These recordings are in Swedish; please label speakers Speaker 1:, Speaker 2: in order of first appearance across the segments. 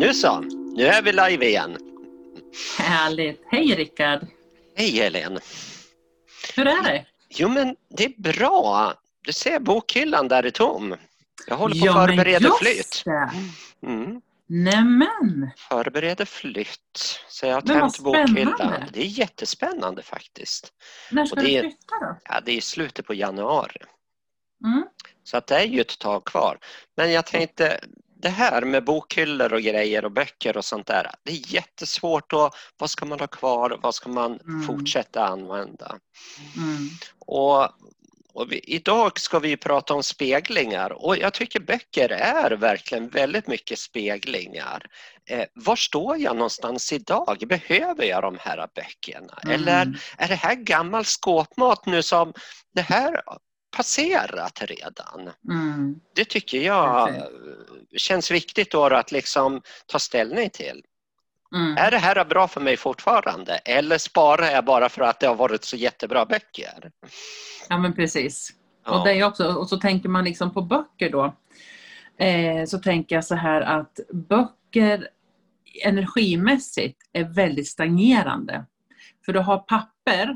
Speaker 1: Nu så, nu är vi live igen.
Speaker 2: Härligt. Hej Rickard!
Speaker 1: Hej Helen!
Speaker 2: Hur är det?
Speaker 1: Jo men det är bra. Du ser bokhyllan där är tom. Jag håller på att
Speaker 2: Ja,
Speaker 1: förbereda flytt. Mm.
Speaker 2: Nämen!
Speaker 1: Förbereder flytt. Så jag har tömt bokhyllan. Det är jättespännande faktiskt.
Speaker 2: När ska
Speaker 1: Och det-
Speaker 2: du flytta då?
Speaker 1: Ja, det är i slutet på januari.
Speaker 2: Mm.
Speaker 1: Så att det är ju ett tag kvar. Men jag tänkte, det här med bokhyllor och grejer och böcker och sånt där. Det är jättesvårt att, vad ska man ha kvar? Vad ska man
Speaker 2: Mm.
Speaker 1: fortsätta använda?
Speaker 2: Mm.
Speaker 1: Och, och vi, idag ska vi prata om speglingar och jag tycker böcker är verkligen väldigt mycket speglingar. Eh, var står jag någonstans idag? Behöver jag de här böckerna? Eller
Speaker 2: Mm.
Speaker 1: är det här gammal skåpmat nu som det här passerat redan?
Speaker 2: Mm.
Speaker 1: Det tycker jag eh, känns viktigt då att liksom ta ställning till.
Speaker 2: Mm.
Speaker 1: Är det här bra för mig fortfarande eller sparar jag bara för att det har varit så jättebra böcker?
Speaker 2: Ja men precis.
Speaker 1: Ja.
Speaker 2: Och, det också, och så tänker man liksom på böcker då. Eh, så tänker jag så här att böcker energimässigt är väldigt stagnerande. För du har papper,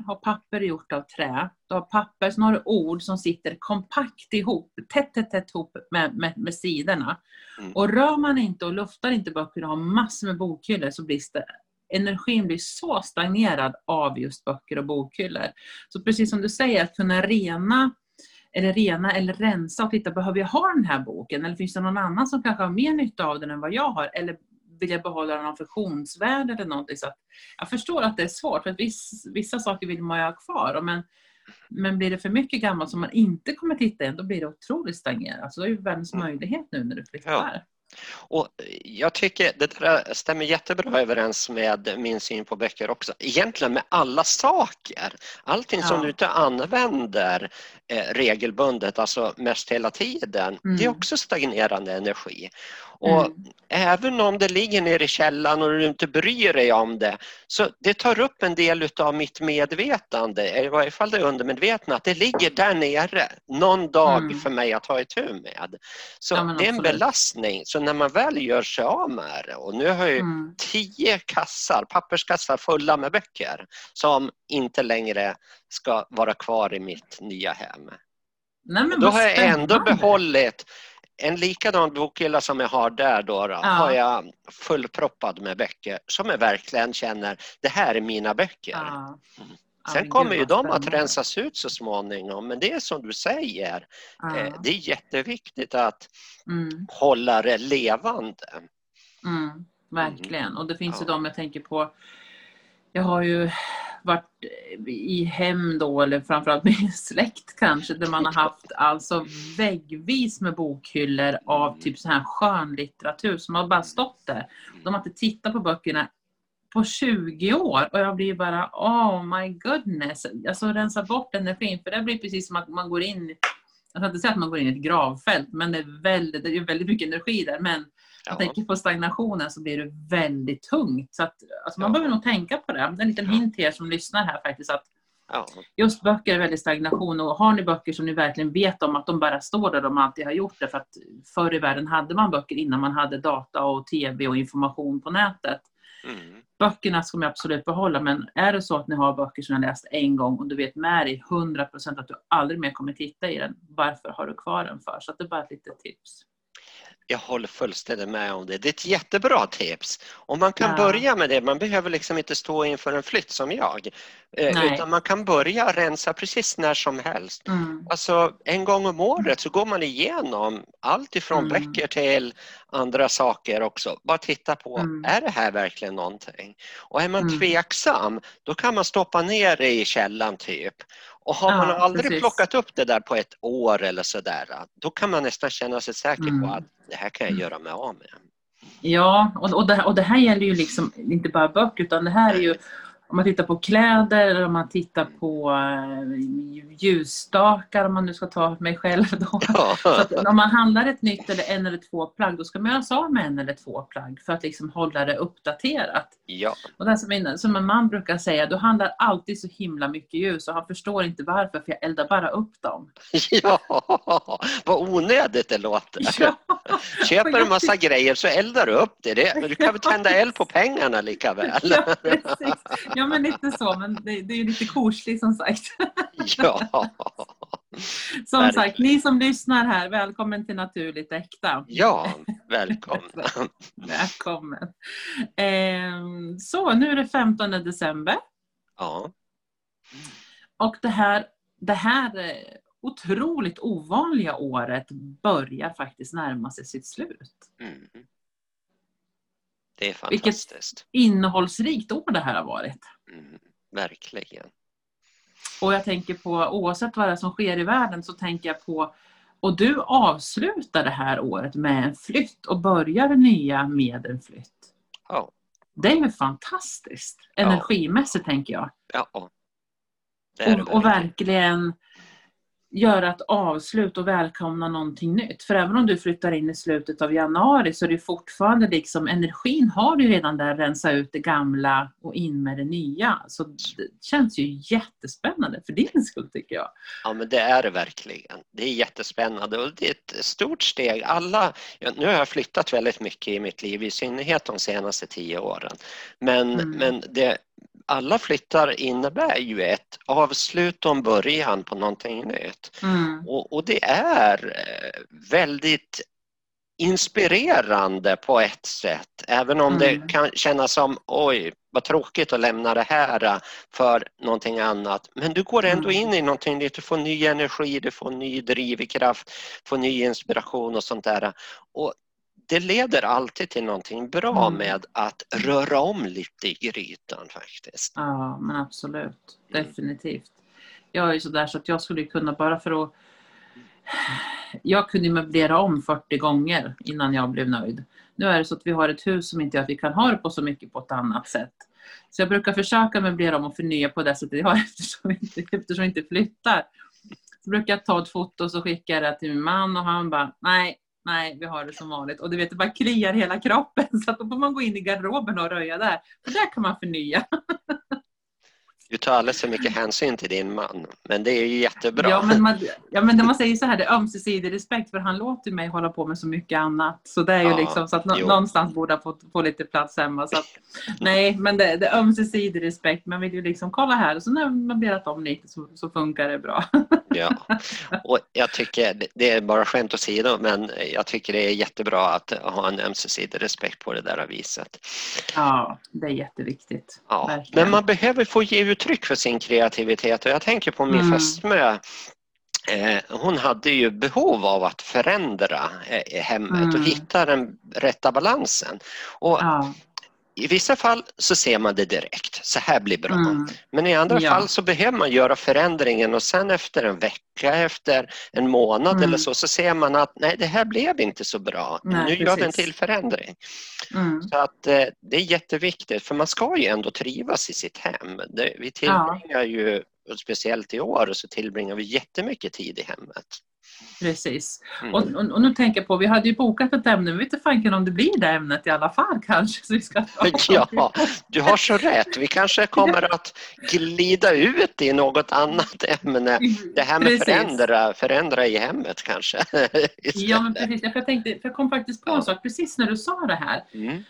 Speaker 2: har papper gjort av trä. Du har papper, sen har du ord som sitter kompakt ihop, tätt, tätt, tätt ihop med, med, med sidorna.
Speaker 1: Mm.
Speaker 2: Och rör man inte och luftar inte böcker och har massor med bokhyllor så blir det, energin blir så stagnerad av just böcker och bokhyllor. Så precis som du säger, att kunna rena eller rena eller rensa och titta, behöver jag ha den här boken? Eller finns det någon annan som kanske har mer nytta av den än vad jag har? Eller vill jag behålla av funktionsvärde eller någonting? Så jag förstår att det är svårt, för att viss, vissa saker vill man ju ha kvar. Men, men blir det för mycket gammalt som man inte kommer titta in, då blir det otroligt stagnerat. Så det är ju världens
Speaker 1: Mm.
Speaker 2: möjlighet nu när du flyttar.
Speaker 1: Ja. Och jag tycker det där stämmer jättebra överens med min syn på böcker också. Egentligen med alla saker. Allting som
Speaker 2: Ja.
Speaker 1: du inte använder eh, regelbundet, alltså mest hela tiden,
Speaker 2: Mm.
Speaker 1: det är också stagnerande energi. Och
Speaker 2: Mm.
Speaker 1: även om det ligger nere i källan och du inte bryr dig om det, så det tar upp en del av mitt medvetande, i varje fall det undermedvetna, att det ligger där nere någon dag
Speaker 2: Mm.
Speaker 1: för mig att ta itu med. Så
Speaker 2: Ja,
Speaker 1: det är en belastning. Så när man väl gör sig av med det, och nu har jag
Speaker 2: Mm.
Speaker 1: tio kassar, papperskassar fulla med böcker som inte längre ska vara kvar i mitt nya hem.
Speaker 2: Nej, men
Speaker 1: Då har jag ändå behållit en likadan bokhylla som jag har där då, då
Speaker 2: Ja.
Speaker 1: har jag fullproppad med böcker som jag verkligen känner, det här är mina böcker.
Speaker 2: Ja.
Speaker 1: Sen kommer ju de att rensas ut så småningom, men det är som du säger,
Speaker 2: Ja.
Speaker 1: eh, det är jätteviktigt att
Speaker 2: Mm.
Speaker 1: hålla det levande.
Speaker 2: Mm, verkligen. Och det finns ju
Speaker 1: Ja.
Speaker 2: de jag tänker på. Jag har ju varit i hem då, eller framförallt med släkt kanske, där man har haft alltså väggvis med bokhyllor av typ så här skönlitteratur som har bara stått där. De har inte tittat på böckerna på 20 år och jag blir bara oh my goodness. Alltså rensa bort energin för det blir precis som att man går in jag ska inte säga att man går in i ett gravfält, men det är väldigt, det är väldigt mycket energi där. Men jag
Speaker 1: Ja.
Speaker 2: tänker på stagnationen så blir det väldigt tungt. Så att, alltså man
Speaker 1: Ja.
Speaker 2: behöver nog tänka på det. Det är en liten hint till er som lyssnar här faktiskt. Att
Speaker 1: Ja.
Speaker 2: just böcker är väldigt stagnation. Och har ni böcker som ni verkligen vet om att de bara står där de alltid har gjort det. För att förr i världen hade man böcker innan man hade data och tv och information på nätet.
Speaker 1: Mm.
Speaker 2: Böckerna ska man absolut behålla, men är det så att ni har böcker som ni har läst en gång och du vet med dig 100% att du aldrig mer kommer titta i den, varför har du kvar den för? Så det är bara ett litet tips.
Speaker 1: Jag håller fullständigt med om det. Det är ett jättebra tips. Och man kan
Speaker 2: Ja.
Speaker 1: börja med det. Man behöver liksom inte stå inför en flytt som jag. Eh,
Speaker 2: Nej.
Speaker 1: Utan man kan börja rensa precis när som helst.
Speaker 2: Mm.
Speaker 1: Alltså en gång om året så går man igenom allt ifrån
Speaker 2: Mm.
Speaker 1: böcker till andra saker också. Bara titta på,
Speaker 2: Mm.
Speaker 1: är det här verkligen någonting? Och är man
Speaker 2: Mm.
Speaker 1: tveksam, då kan man stoppa ner det i källan typ. Och har
Speaker 2: Ja,
Speaker 1: man aldrig
Speaker 2: precis.
Speaker 1: plockat upp det där på ett år eller sådär, då kan man nästan känna sig säker på
Speaker 2: Mm.
Speaker 1: att det här kan jag göra mig av med.
Speaker 2: Ja, och, och, det, och det här gäller ju liksom inte bara böcker utan det här är ju om man tittar på kläder eller om man tittar på uh, ljusstakar, om man nu ska ta mig själv då. Ja. Så om man handlar ett nytt eller en eller två plagg, då ska man göra sig av med en eller två plagg för att liksom hålla det uppdaterat.
Speaker 1: Ja.
Speaker 2: Och det som, min, som en man brukar säga, du handlar alltid så himla mycket ljus och han förstår inte varför, för jag eldar bara upp dem.
Speaker 1: Ja, vad onödigt det låter. Ja. Köper en massa grejer så eldar du upp det. det du kan väl tända eld på pengarna lika väl?
Speaker 2: Ja, precis. Ja, men lite så. Men det, det är lite kosligt som sagt.
Speaker 1: Ja.
Speaker 2: Som Verkligen. sagt, ni som lyssnar här, välkommen till Naturligt Äkta.
Speaker 1: Ja, välkommen.
Speaker 2: välkommen. Eh, så, nu är det 15 december.
Speaker 1: Ja.
Speaker 2: Och det här, det här eh, otroligt ovanliga året börjar faktiskt närma sig sitt slut.
Speaker 1: Mm. Det är fantastiskt. Vilket
Speaker 2: innehållsrikt år det här har varit.
Speaker 1: Mm, verkligen.
Speaker 2: Och jag tänker på, oavsett vad det är som sker i världen, så tänker jag på och du avslutar det här året med en flytt och börjar det nya med en flytt.
Speaker 1: Ja.
Speaker 2: Det är ju fantastiskt, energimässigt ja. tänker jag.
Speaker 1: Ja.
Speaker 2: Och, och, verkligen göra ett avslut och välkomna någonting nytt. För även om du flyttar in i slutet av januari så är det fortfarande liksom, energin har du redan där, rensa ut det gamla och in med det nya. Så det känns ju jättespännande för din skull tycker jag.
Speaker 1: Ja men det är det verkligen. Det är jättespännande och det är ett stort steg. Alla, nu har jag flyttat väldigt mycket i mitt liv, i synnerhet de senaste tio åren. Men, mm. men det alla flyttar innebär ju ett avslut och en början på någonting nytt.
Speaker 2: Mm.
Speaker 1: Och, och, det är eh, väldigt inspirerande på ett sätt, även om mm. det kan kännas som oj, vad tråkigt att lämna det här eh, för någonting annat. Men du går ändå mm. in i någonting nytt, du får ny energi, du får ny drivkraft, får ny inspiration och sånt där. Och det leder alltid till någonting bra mm. med att röra om lite i grytan faktiskt.
Speaker 2: Ja, men absolut. Mm. Definitivt. Jag är sådär så att jag skulle kunna bara för att... Jag kunde möblera om 40 gånger innan jag blev nöjd. Nu är det så att vi har ett hus som inte gör att vi kan ha det på så mycket på ett annat sätt. Så jag brukar försöka möblera om och förnya på det sättet jag har eftersom vi inte, eftersom vi inte flyttar. Så brukar jag ta ett foto och så skickar jag det till min man och han bara, nej, nej, vi har det som vanligt. Och du vet, det bara kliar hela kroppen så att då får man gå in i garderoben och röja där. För där kan man förnya.
Speaker 1: Du tar alldeles för mycket hänsyn till din man, men det är ju jättebra.
Speaker 2: Ja, men man, ja, men man säger så här, det är ömsesidig respekt, för han låter mig hålla på med så mycket annat. Så det är ju ja, liksom så att no, någonstans borde ha fått få lite plats hemma. Så att, nej, men det, det är ömsesidig respekt. Man vill ju liksom kolla här, och så när man blir om lite så, så funkar det bra.
Speaker 1: Ja, och jag tycker, det är bara skämt åsido, men jag tycker det är jättebra att ha en ömsesidig respekt på det där viset.
Speaker 2: Ja, det är jätteviktigt.
Speaker 1: Ja, men man behöver få ge uttryck för sin kreativitet och jag tänker på min mm. fästmö eh, hon hade ju behov av att förändra eh, hemmet mm. och hitta den rätta balansen. Och ja. I vissa fall så ser man det direkt, så här blir bra. Mm. Men i andra ja. fall så behöver man göra förändringen och sen efter en vecka, efter en månad mm. eller så, så ser man att nej, det här blev inte så bra. Nej, nu precis. gör vi en till förändring. Mm. Så att eh, det är jätteviktigt, för man ska ju ändå trivas i sitt hem. Det, vi tillbringar ja. ju, speciellt i år, så tillbringar vi jättemycket tid i hemmet.
Speaker 2: Precis. Mm. Och, och, och, nu tänker jag på, vi hade ju bokat ett ämne, men vi vet inte fanken om det blir det ämnet i alla fall kanske. Så vi ska
Speaker 1: ja, du har så rätt. Vi kanske kommer att glida ut i något annat ämne. Det här med förändra, förändra i hemmet kanske.
Speaker 2: ja, men precis. För jag, tänkte, för jag kom faktiskt på en sak precis när du sa det här. Mm.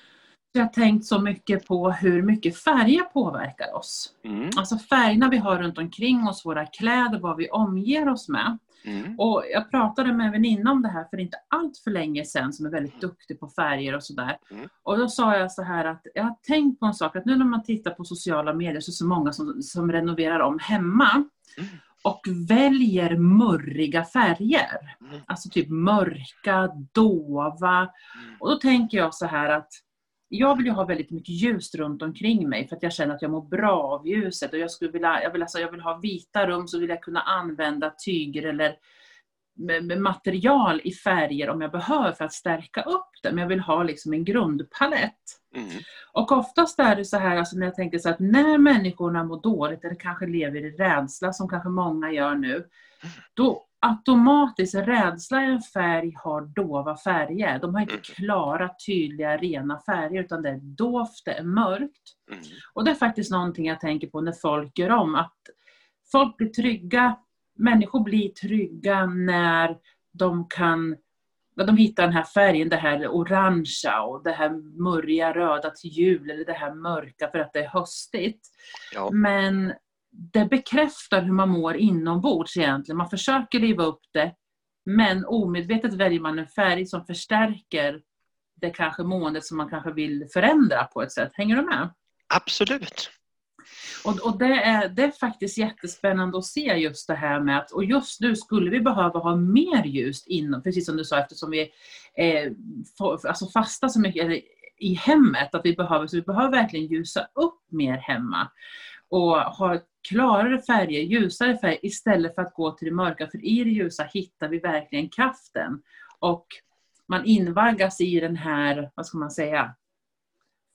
Speaker 2: Jag har tänkt så mycket på hur mycket färger påverkar oss. Mm. Alltså färgerna vi har runt omkring oss, våra kläder, vad vi omger oss med. Mm. Och jag pratade med en väninna om det här för inte allt för länge sedan som är väldigt duktig på färger och sådär. Mm. Och då sa jag så här att jag har tänkt på en sak att nu när man tittar på sociala medier så är det så många som, som renoverar om hemma. Mm. Och väljer murriga färger. Mm. Alltså typ mörka, dova. Mm. Och då tänker jag så här att jag vill ju ha väldigt mycket ljus runt omkring mig för att jag känner att jag mår bra av ljuset. Och jag, skulle vilja, jag, vill alltså, jag vill ha vita rum så vill jag kunna använda tyger eller med, med, material i färger om jag behöver för att stärka upp det. Men jag vill ha liksom en grundpalett. Mm. Och oftast är det så här, alltså när jag tänker så att när människorna mår dåligt eller kanske lever i rädsla, som kanske många gör nu, då automatiskt, rädsla i en färg har dova färger. De har inte mm. klara, tydliga, rena färger utan det är dovt, det är mörkt. Mm. Och det är faktiskt någonting jag tänker på när folk gör om. Att folk blir trygga, människor blir trygga när de kan de hittar den här färgen, det här orangea och det här mörja röda till jul eller det här mörka för att det är höstigt. Ja. Men det bekräftar hur man mår inombords egentligen. Man försöker leva upp det men omedvetet väljer man en färg som förstärker det kanske måendet som man kanske vill förändra på ett sätt. Hänger du med?
Speaker 1: Absolut.
Speaker 2: Och, och det, är, det är faktiskt jättespännande att se just det här med att, och just nu skulle vi behöva ha mer ljus inom, precis som du sa, eftersom vi eh, alltså fasta så mycket i hemmet, att vi behöver, så vi behöver verkligen ljusa upp mer hemma och ha klarare färger, ljusare färger istället för att gå till det mörka. För i det ljusa hittar vi verkligen kraften. Och man invaggas i den här, vad ska man säga,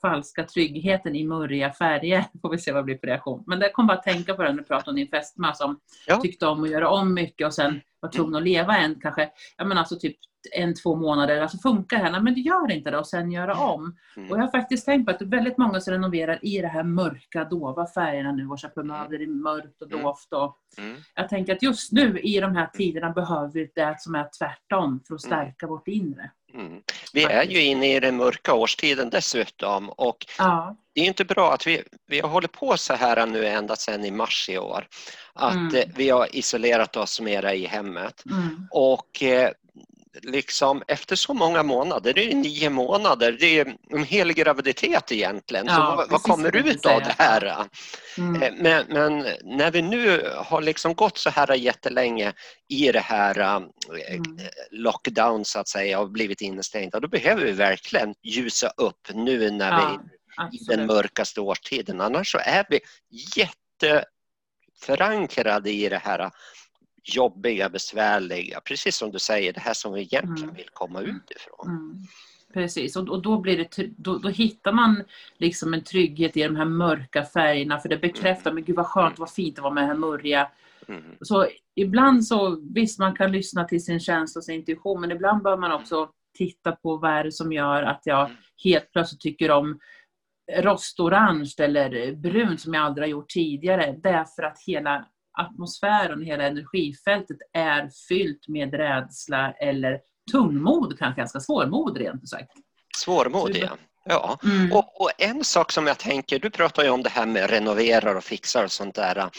Speaker 2: falska tryggheten i murriga färger. Får vi se vad det blir för reaktion. Men det kom bara att tänka på det när du pratade om din fästmö som ja. tyckte om att göra om mycket och sen var tvungen att leva en kanske, ja men alltså typ en, två månader, alltså funkar det här? men det gör inte det och sen göra om. Mm. Och jag har faktiskt tänkt på att väldigt många som renoverar i de här mörka, dova färgerna nu och köper möbler i mörkt och mm. dovt. Och mm. Jag tänker att just nu i de här tiderna behöver vi det som är tvärtom för att mm. stärka vårt inre.
Speaker 1: Mm. Vi är ju inne i den mörka årstiden dessutom och ja. det är inte bra att vi, vi har hållit på så här nu ända sedan i mars i år. Att mm. Vi har isolerat oss mera i hemmet. Mm. Och eh, liksom efter så många månader, det är nio månader, det är en hel graviditet egentligen. Ja, så vad, vad kommer ut av det här? Mm. Eh, men, men, när vi nu har liksom gått så här jättelänge i det här mm. lockdown så att säga och blivit instängda, då behöver vi verkligen ljusa upp nu när ja, vi i den mörkaste årstiden. Annars så är vi jätteförankrade i det här jobbiga, besvärliga, precis som du säger, det här som vi egentligen mm. vill komma ut ifrån. Mm.
Speaker 2: Precis, och, och, då, blir det, då, då, hittar man liksom en trygghet i de här mörka färgerna för det bekräftar, mm. men gud vad skönt, vad fint det var med det här murriga. Mm. Så ibland så, visst man kan lyssna till sin känsla och sin intuition, men ibland bör man också titta på vad är det som gör att jag mm. helt plötsligt tycker om rostorange eller brunt som jag aldrig har gjort tidigare. Det är för att hela atmosfären, hela energifältet är fyllt med rädsla eller tungmod, kanske ganska svårmod rent sagt.
Speaker 1: Svårmod, ja. Ja, mm. och, och, en sak som jag tänker, du pratar ju om det här med renoverar och fixar och sånt där.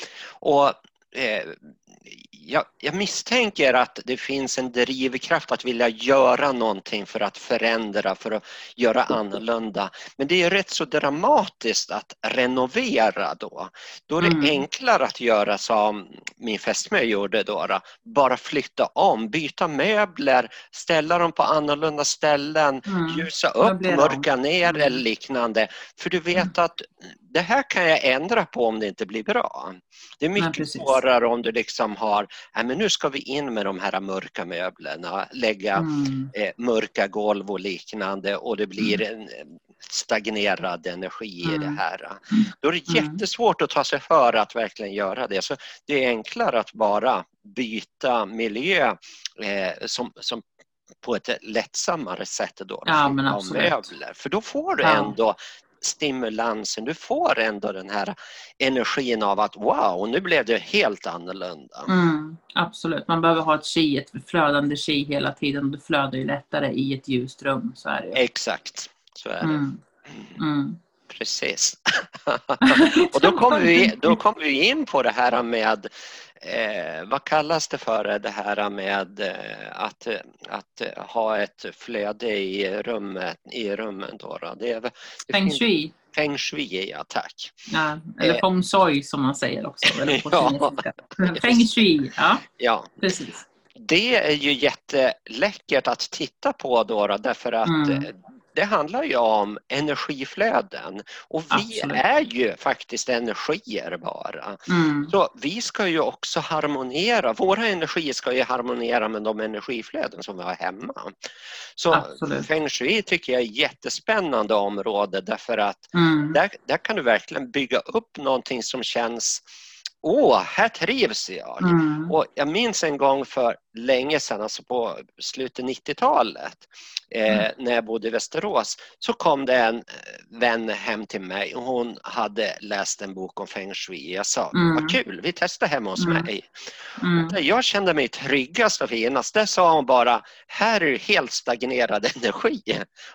Speaker 1: Och eh, jag, jag, misstänker att det finns en drivkraft att vilja göra någonting för att förändra, för att göra annorlunda. Men det är rätt så dramatiskt att renovera då. Då är det mm. enklare att göra som min fästmö gjorde då, då, bara flytta om, byta möbler, ställa dem på annorlunda ställen, mm. ljusa upp, mörka ner mm. eller liknande. För du vet mm. att det här kan jag ändra på om det inte blir bra. Det är mycket svårare om du liksom har, nej men nu ska vi in med de här mörka möblerna, lägga mm. eh, mörka golv och liknande och det blir mm. en stagnerad energi mm. i det mm. här. Då är det mm. jättesvårt att ta sig för att verkligen göra det. Så det är enklare att bara byta miljö eh, som, som på ett lättsammare sätt då.
Speaker 2: Ja, men absolut.
Speaker 1: Möbler. För då får du ändå stimulansen, du får ändå den här energin av att wow, nu blev det helt annorlunda.
Speaker 2: Mm, absolut, man behöver ha ett chi, ett flödande chi hela tiden det flödar ju lättare i ett ljust rum. Så är det.
Speaker 1: Exakt, så är det. Mm. Mm. Precis. och då kommer, vi, då kommer vi in på det här med Eh, vad kallas det för det här med eh, att, att ha ett flöde i rummet, i rummen då? då? Det är, det
Speaker 2: feng shui.
Speaker 1: Feng shui, ja tack.
Speaker 2: Ja, eller eh. feng shui som man säger också. Eller ja. Feng shui, ja.
Speaker 1: ja. Precis. Det är ju jätteläckert att titta på då, då därför att mm. Det handlar ju om energiflöden och vi
Speaker 2: Absolut.
Speaker 1: är ju faktiskt energier bara.
Speaker 2: Mm.
Speaker 1: Så vi ska ju också harmonera, våra energier ska ju harmonera med de energiflöden som vi har hemma. Så
Speaker 2: Absolut.
Speaker 1: feng shui tycker jag är ett jättespännande område därför att
Speaker 2: Mm.
Speaker 1: där, där kan du verkligen bygga upp någonting som känns Åh, här trivs jag.
Speaker 2: Mm.
Speaker 1: Och jag minns en gång för länge sedan, alltså på slutet 90-talet, eh,
Speaker 2: Mm.
Speaker 1: när jag bodde i Västerås, så kom det en eh, vän hem till mig och hon hade läst en bok om feng shui. Jag sa,
Speaker 2: Mm.
Speaker 1: vad kul, vi testar hemma hos
Speaker 2: Mm.
Speaker 1: mig.
Speaker 2: Mm.
Speaker 1: Där jag kände mig tryggast och finast, där sa hon bara, här är helt stagnerad energi.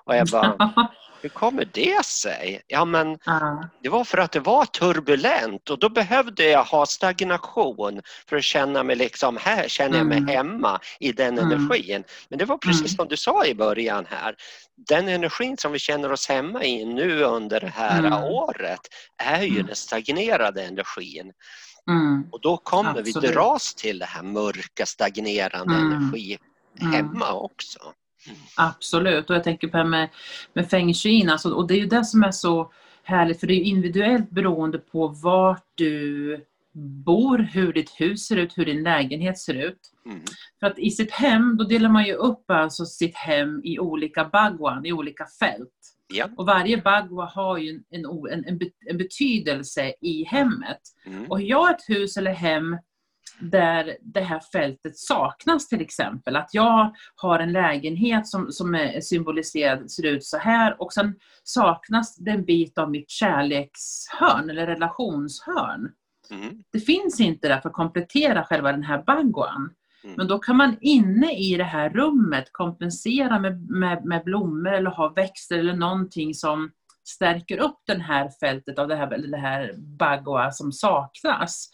Speaker 1: Och jag bara, hur kommer det sig? Ja men
Speaker 2: Ja.
Speaker 1: det var för att det var turbulent och då behövde jag ha stagnation för att känna mig liksom, här känner jag mig
Speaker 2: Mm.
Speaker 1: hemma i den
Speaker 2: Mm.
Speaker 1: energin. Men det var precis
Speaker 2: Mm.
Speaker 1: som du sa i början här, den energin som vi känner oss hemma i nu under det här
Speaker 2: Mm.
Speaker 1: året är ju
Speaker 2: Mm.
Speaker 1: den stagnerade energin.
Speaker 2: Mm.
Speaker 1: Och då kommer vi
Speaker 2: Absolut.
Speaker 1: dras till det här mörka stagnerande energi
Speaker 2: Mm.
Speaker 1: hemma också.
Speaker 2: Absolut, och jag tänker på det här med, med feng shui, alltså, och det är ju det som är så härligt, för det är individuellt beroende på vart du bor, hur ditt hus ser ut, hur din lägenhet ser ut.
Speaker 1: Mm.
Speaker 2: För att i sitt hem, då delar man ju upp alltså sitt hem i olika bagwan, i olika fält.
Speaker 1: Ja.
Speaker 2: Och varje bagwa har ju en, en, en, en be- en betydelse i hemmet.
Speaker 1: Mm.
Speaker 2: Och jag har ett hus eller hem där det här fältet saknas till exempel. Att jag har en lägenhet som, som är symboliserad, ser ut så här och sen saknas det en bit av mitt kärlekshörn eller relationshörn.
Speaker 1: Mm.
Speaker 2: Det finns inte där för att komplettera själva den här bagwan.
Speaker 1: Mm.
Speaker 2: Men då kan man inne i det här rummet kompensera med, med, med blommor eller ha växter eller någonting som stärker upp det här fältet av det här, det här bagua som saknas.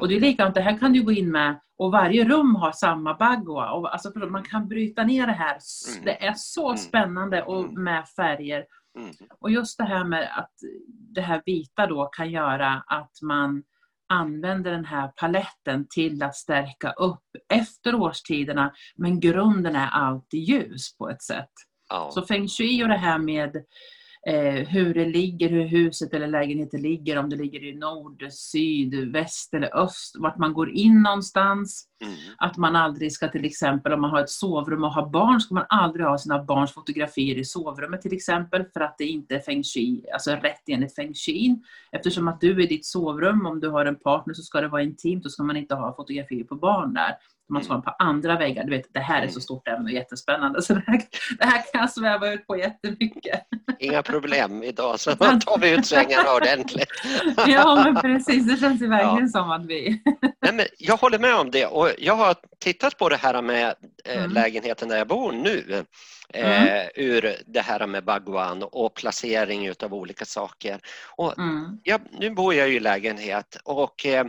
Speaker 2: Och det är likadant, det här kan du gå in med och varje rum har samma bagua. Och alltså man kan bryta ner det här.
Speaker 1: Mm.
Speaker 2: Det är så
Speaker 1: Mm.
Speaker 2: spännande och
Speaker 1: Mm.
Speaker 2: med färger. Och just det här med att det här vita då kan göra att man använder den här paletten till att stärka upp efter årstiderna. Men grunden är alltid ljus på ett sätt.
Speaker 1: Ja.
Speaker 2: Så feng shui och det här med eh, hur det ligger, hur huset eller lägenheten ligger, om det ligger i nord, syd, väst eller öst, vart man går in någonstans.
Speaker 1: Mm.
Speaker 2: Att man aldrig ska till exempel, om man har ett sovrum och har barn, ska man aldrig ha sina barns fotografier i sovrummet till exempel, för att det inte är feng shui, alltså rätt enligt feng shui. Eftersom att du är i ditt sovrum, om du har en partner så ska det vara intimt, då ska man inte ha fotografier på barn där. Man ska ha på andra väggar. Du vet, det här är så stort ämne och jättespännande, så det här, det här kan jag sväva ut på jättemycket.
Speaker 1: Inga problem idag, så tar vi ut svängarna ordentligt.
Speaker 2: Ja, men precis. Det känns ju verkligen som att vi...
Speaker 1: Nej, men jag håller med om det och jag har tittat på det här med eh,
Speaker 2: Mm.
Speaker 1: lägenheten där jag bor nu. Eh, Ur det här med Bagwan och placering utav olika saker. Och
Speaker 2: Mm.
Speaker 1: jag, nu bor jag ju i lägenhet och eh,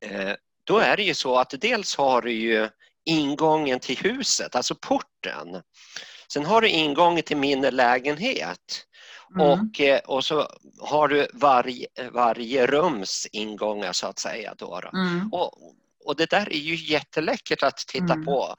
Speaker 1: eh, då är det ju så att dels har du ju ingången till huset, alltså porten. Sen har du ingången till min lägenhet.
Speaker 2: Mm.
Speaker 1: Och, eh, och så har du varje, varje rums ingångar så att säga. Då, då.
Speaker 2: Mm.
Speaker 1: Och, och det där är ju jätteläckert att titta
Speaker 2: Mm.
Speaker 1: på.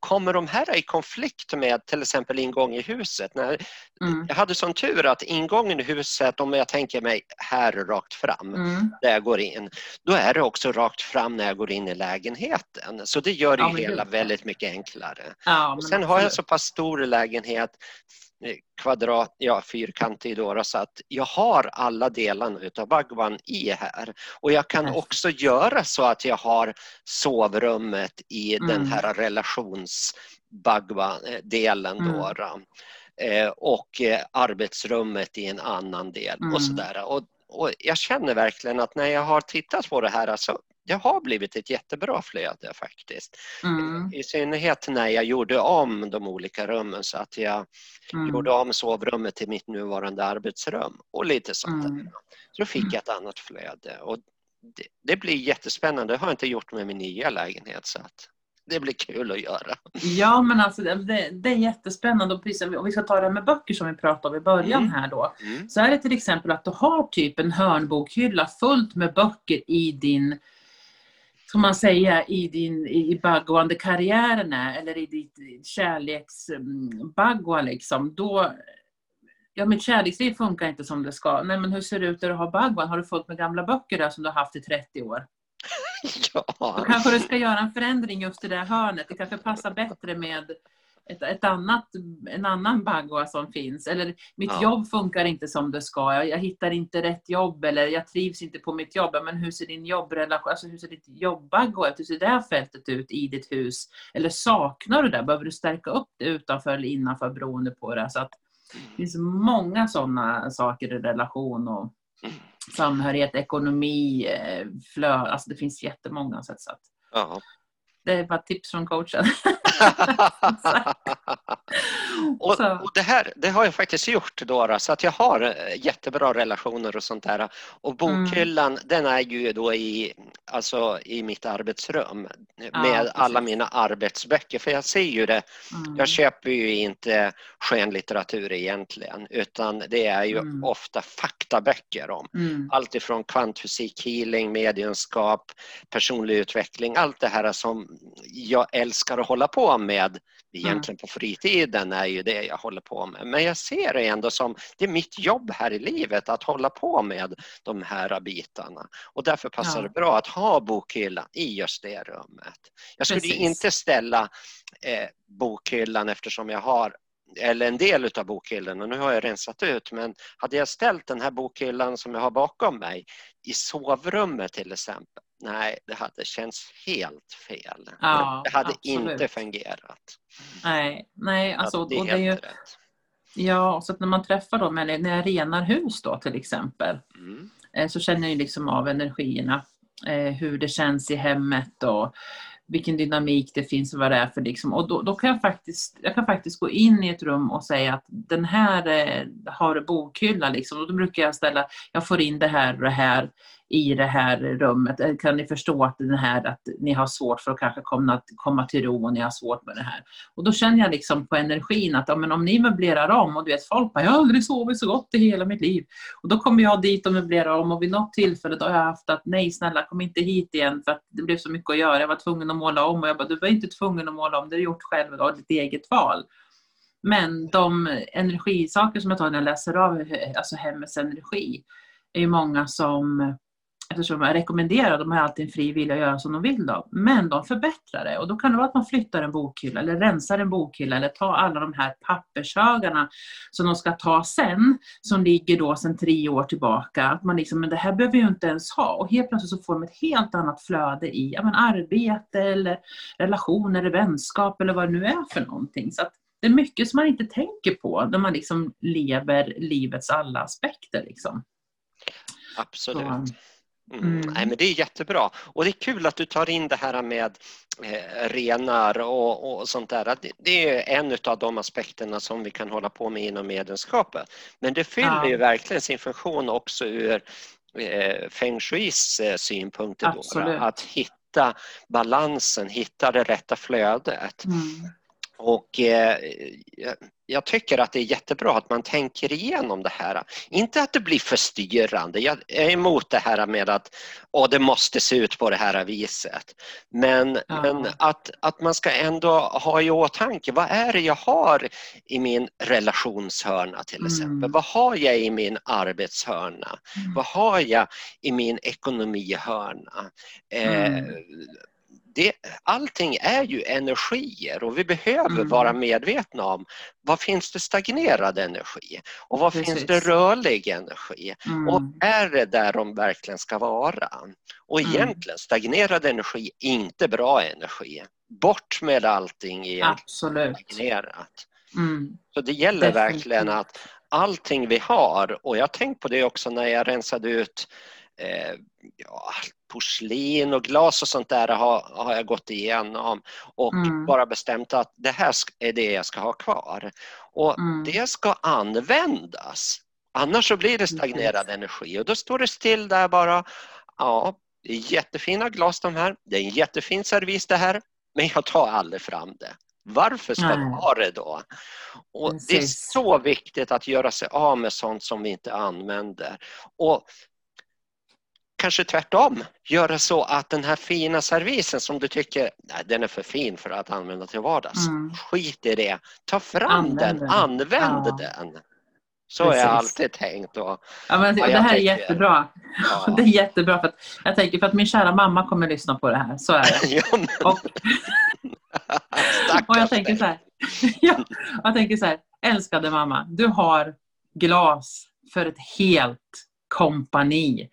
Speaker 1: Kommer de här i konflikt med till exempel ingång i huset? När,
Speaker 2: Mm.
Speaker 1: jag hade sån tur att ingången i huset, om jag tänker mig här rakt fram,
Speaker 2: Mm.
Speaker 1: där jag går in, då är det också rakt fram när jag går in i lägenheten. Så det gör det
Speaker 2: Ja,
Speaker 1: hela väldigt mycket enklare.
Speaker 2: Ja,
Speaker 1: Och sen har jag så pass stor lägenhet, kvadrat, ja fyrkantig då, så att jag har alla delarna utav Bagwan i här. Och jag kan också göra så att jag har sovrummet i den
Speaker 2: Mm.
Speaker 1: här relations Bagwan-delen då.
Speaker 2: Mm.
Speaker 1: då. Eh, och eh, arbetsrummet i en annan del
Speaker 2: Mm.
Speaker 1: och sådär. Och, och jag känner verkligen att när jag har tittat på det här, alltså, det har blivit ett jättebra flöde faktiskt.
Speaker 2: Mm.
Speaker 1: I synnerhet när jag gjorde om de olika rummen så att jag
Speaker 2: Mm.
Speaker 1: gjorde om sovrummet till mitt nuvarande arbetsrum och lite sånt där.
Speaker 2: Mm.
Speaker 1: Så fick jag ett annat flöde och det, det blir jättespännande. Det har jag inte gjort med min nya lägenhet så att det blir kul att göra.
Speaker 2: Ja, men alltså det, det, är jättespännande. Och precis, om vi ska ta det här med böcker som vi pratade om i början
Speaker 1: Mm.
Speaker 2: här då.
Speaker 1: Mm.
Speaker 2: Så är det till exempel att du har typ en hörnbokhylla fullt med böcker i din ska man säga, i din i baggoande karriären är, eller i ditt kärleksbaggoa liksom, då Ja, mitt kärleksliv funkar inte som det ska. Nej, men hur ser det ut där du har baggoan? Har du fått med gamla böcker där som du har haft i 30 år?
Speaker 1: ja.
Speaker 2: Då kanske du ska göra en förändring just i det hörnet. Det kanske passar bättre med ett, ett annat, en annan baggoa som finns. Eller mitt ja. jobb funkar inte som det ska. Jag, jag, hittar inte rätt jobb eller jag trivs inte på mitt jobb. Men hur ser din jobbrelation, alltså hur ser ditt jobbbaggoa ut? Hur ser det här fältet ut i ditt hus? Eller saknar du det? Behöver du stärka upp det utanför eller innanför beroende på det? Så att det finns många sådana saker i relation och samhörighet, ekonomi, eh, flö, alltså det finns jättemånga sätt. Så att. Det är bara tips från coachen.
Speaker 1: och, och, det här det har jag faktiskt gjort Dora, så att jag har eh, jättebra relationer och sånt där. Och bokhyllan mm. den är ju då i, alltså, i mitt arbetsrum ja, med precis. alla mina arbetsböcker. För jag ser ju det, mm. jag köper ju inte skönlitteratur egentligen utan det är ju mm. ofta faktaböcker om mm. allt ifrån kvantfysik, healing, mediumskap, personlig utveckling, allt det här som jag älskar att hålla på med egentligen på fritiden är ju det jag håller på med. Men jag ser det ändå som, det är mitt jobb här i livet att hålla på med de här bitarna. Och därför passar ja. det bra att ha bokhyllan i just det rummet. Jag skulle Precis. inte ställa eh, bokhyllan eftersom jag har eller en del av bokhyllan, och nu har jag rensat ut, men hade jag ställt den här bokhyllan som jag har bakom mig i sovrummet till exempel, nej, det hade känts helt fel. Ja, det hade absolut. inte fungerat.
Speaker 2: Nej, nej alltså, och det är ju, rätt. Ja, så när man träffar dem, eller när jag renar hus då till exempel, mm. Eh, så känner jag liksom av energierna, eh, hur det känns i hemmet och vilken dynamik det finns och vad det är för liksom. Och då, då, kan jag faktiskt, jag kan faktiskt gå in i ett rum och säga att den här eh, har bokhylla liksom. Och då brukar jag ställa, jag får in det här och det här i det här rummet? Eh, kan ni förstå att, den här, att ni har svårt för att kanske komma, komma till ro och ni har svårt med det här? Och då känner jag liksom på energin att ja, men om ni möblerar om och du vet folk bara, jag har aldrig sovit så gott i hela mitt liv. Och då kommer jag dit och möblerar om och vid något tillfälle då har jag haft att nej snälla kom inte hit igen för att det blev så mycket att göra. Jag var tvungen att måla om och jag bara, du var inte tvungen att måla om, det har du gjort själv, du har ditt eget val. Men de energisaker som jag tar när jag läser av eh, alltså hemmets energi är ju många som eftersom jag rekommenderar, de har alltid en fri vilja att göra som de vill då, men de förbättrar det och då kan det vara att man flyttar en bokhylla eller rensar en bokhylla eller tar alla de här pappershögarna som de ska ta sen, som ligger då sedan tre år tillbaka, att man liksom, men det här behöver jag inte ens ha och helt plötsligt så får de ett helt annat flöde i ja, men arbete eller relationer eller vänskap eller vad det nu är för någonting. Så det är mycket som man inte tänker på när man liksom lever livets alla aspekter. Liksom.
Speaker 1: Absolut. Så. Mm. Mm. Nej, men det är jättebra och det är kul att du tar in det här med eh, renar och, och, sånt där. Det, är en av de aspekterna som vi kan hålla på med inom medlemskapet. Men det fyller ja. ju verkligen sin funktion också ur eh, feng shuis eh, synpunkt. Att hitta balansen, hitta det rätta flödet. Mm. Och eh, jag tycker att det är jättebra att man tänker igenom det här. Inte att det blir för styrande. Jag är emot det här med att Åh, det måste se ut på det här viset. Men, ja. men att, att man ska ändå ha i åtanke, vad är det jag har i min relationshörna till mm. exempel? Mm. Vad har jag i min arbetshörna? Mm. Vad har jag i min ekonomihörna? Eh, mm. Det, allting är ju energier och vi behöver mm. vara medvetna om vad finns det stagnerad energi och vad Precis. finns det rörlig energi mm. och är det där de verkligen ska vara? Och mm. egentligen stagnerad energi, inte bra energi. Bort med allting
Speaker 2: Absolut.
Speaker 1: stagnerat. Mm. Så det gäller Definitivt. verkligen att allting vi har och jag har tänkt på det också när jag rensade ut eh, ja, porslin och glas och sånt där har, har jag gått igenom och mm. bara bestämt att det här är det jag ska ha kvar. Och mm. det ska användas. Annars så blir det stagnerad energi och då står det still där bara. Ja, det är jättefina glas de här. Det är en jättefin servis det här, men jag tar aldrig fram det. Varför ska vi ha det då? Och det är så viktigt att göra sig av med sånt som vi inte använder. Och kanske tvärtom, göra så att den här fina servisen som du tycker nej, den är för fin för att använda till vardags.
Speaker 2: Mm.
Speaker 1: Skit i det. Ta fram
Speaker 2: Använd
Speaker 1: den,
Speaker 2: den.
Speaker 1: använd
Speaker 2: Ja.
Speaker 1: den. Så har jag alltid tänkt. Och,
Speaker 2: Ja, men
Speaker 1: Ja,
Speaker 2: det här är
Speaker 1: tänker-
Speaker 2: jättebra.
Speaker 1: ja.
Speaker 2: Det är jättebra för att jag tänker för att min kära mamma kommer lyssna på det här. Så är det. Och, och jag tänker så här. ja, jag tänker så här. Älskade mamma, du har glas för ett helt kompani.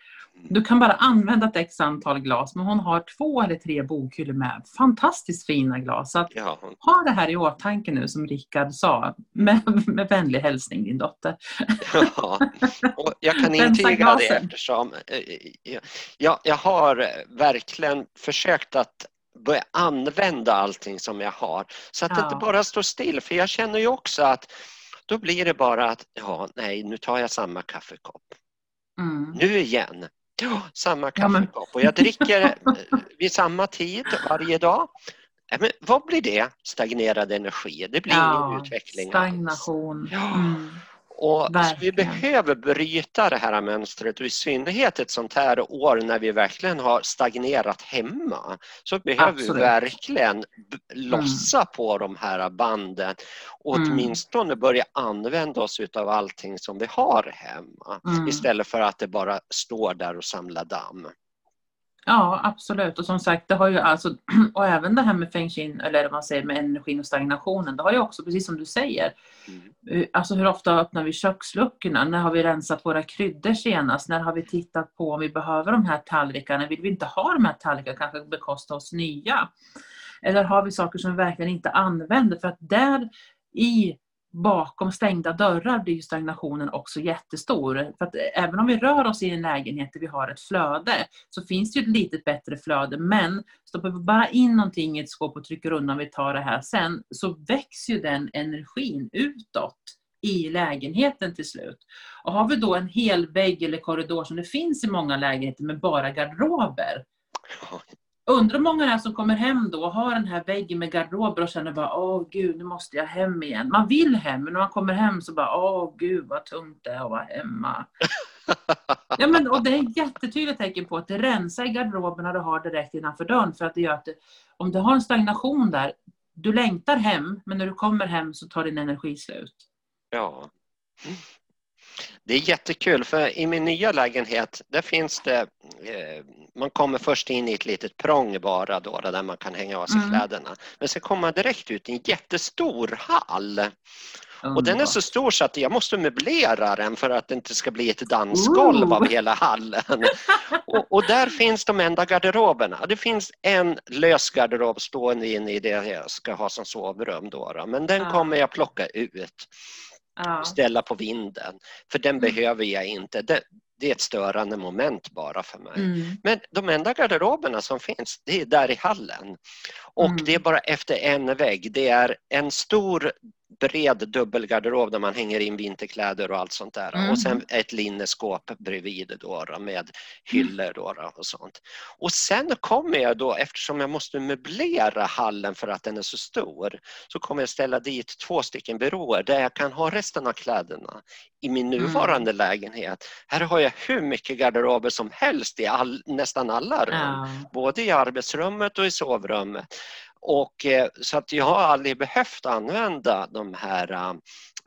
Speaker 2: Du kan bara använda ett x antal glas, men hon har två eller tre bokhyllor med fantastiskt fina glas. Så att
Speaker 1: Ja,
Speaker 2: ha det här i åtanke nu som Rickard sa. Med, med vänlig hälsning din dotter.
Speaker 1: Ja, och jag kan intyga det eftersom eh, jag, jag har verkligen försökt att börja använda allting som jag har så att det
Speaker 2: Ja.
Speaker 1: inte bara står still. För jag känner ju också att då blir det bara att ja, nej, nu tar jag samma kaffekopp.
Speaker 2: Mm.
Speaker 1: Nu igen. Ja, samma
Speaker 2: Ja,
Speaker 1: kaffekopp och jag dricker eh, vid samma tid varje dag. Ja, Men vad blir det? Stagnerad energi. Det blir ingen utveckling
Speaker 2: stagnation.
Speaker 1: Ja.
Speaker 2: Mm.
Speaker 1: Och så vi
Speaker 2: Verkligen.
Speaker 1: behöver bryta det här mönstret och i synnerhet ett sånt här år när vi verkligen har stagnerat hemma så behöver vi
Speaker 2: Absolut.
Speaker 1: verkligen b- lossa på de här banden och
Speaker 2: Mm.
Speaker 1: åtminstone börja använda oss av allting som vi har hemma
Speaker 2: Mm.
Speaker 1: istället för att det bara står där och samlar damm.
Speaker 2: Ja, absolut. Och som sagt, det har ju alltså, och även det här med feng shui, eller vad man säger med energin och stagnationen, det har ju också, precis som du säger,
Speaker 1: Mm.
Speaker 2: eh, alltså hur ofta öppnar vi köksluckorna? När har vi rensat våra kryddor senast? När har vi tittat på om vi behöver de här tallrikarna? Vill vi inte ha de här tallrikarna, kanske bekosta oss nya? Eller har vi saker som vi verkligen inte använder? För att där i bakom stängda dörrar blir ju stagnationen också jättestor. För att eh, även om vi rör oss i en lägenhet där vi har ett flöde så finns det ju ett litet bättre flöde. Men stoppar vi bara in någonting i ett skåp och trycker undan, vi tar det här sen, så växer ju den energin utåt i lägenheten till slut. Och har vi då en hel vägg eller korridor som det finns i många lägenheter med bara garderober, Undrar hur många det är som kommer hem då och har den här väggen med garderober och känner bara åh gud, nu måste jag hem igen. Man vill hem, men när man kommer hem så bara åh gud vad tungt det är att vara hemma. Ja, men, och det är ett jättetydligt tecken på att det rensar i garderoberna du har direkt innanför dörren. För att det gör att det, om du har en stagnation där, du längtar hem, men när du kommer hem så tar din energi slut.
Speaker 1: Ja. Det är jättekul för i min nya lägenhet där finns det, eh, man kommer först in i ett litet prång bara då där man kan hänga av sig
Speaker 2: Mm.
Speaker 1: kläderna. Men sen kommer man direkt ut i en jättestor hall. Och den är så stor så att jag måste möblera den för att det inte ska bli ett dansgolv
Speaker 2: Ooh.
Speaker 1: av hela hallen. och, och där finns de enda garderoberna. Det finns en lös garderob stående inne i det jag ska ha som sovrum då. då. Men den
Speaker 2: Ja.
Speaker 1: kommer jag plocka ut
Speaker 2: Ja.
Speaker 1: ställa på vinden. För den
Speaker 2: Mm.
Speaker 1: behöver jag inte. Det, det är ett störande moment bara för mig.
Speaker 2: Mm.
Speaker 1: Men de enda garderoberna som finns, det är där i hallen. Och
Speaker 2: Mm.
Speaker 1: det är bara efter en vägg. Det är en stor bred dubbelgarderob där man hänger in vinterkläder och allt sånt där.
Speaker 2: Mm.
Speaker 1: Och sen ett linneskåp bredvid då, med hyllor då, och sånt. Och sen kommer jag då, eftersom jag måste möblera hallen för att den är så stor, så kommer jag ställa dit två stycken byråer där jag kan ha resten av kläderna i min
Speaker 2: Mm.
Speaker 1: nuvarande lägenhet. Här har jag hur mycket garderober som helst i all, nästan alla rum
Speaker 2: Ja.
Speaker 1: både i arbetsrummet och i sovrummet. Och, eh, så att jag har aldrig behövt använda de här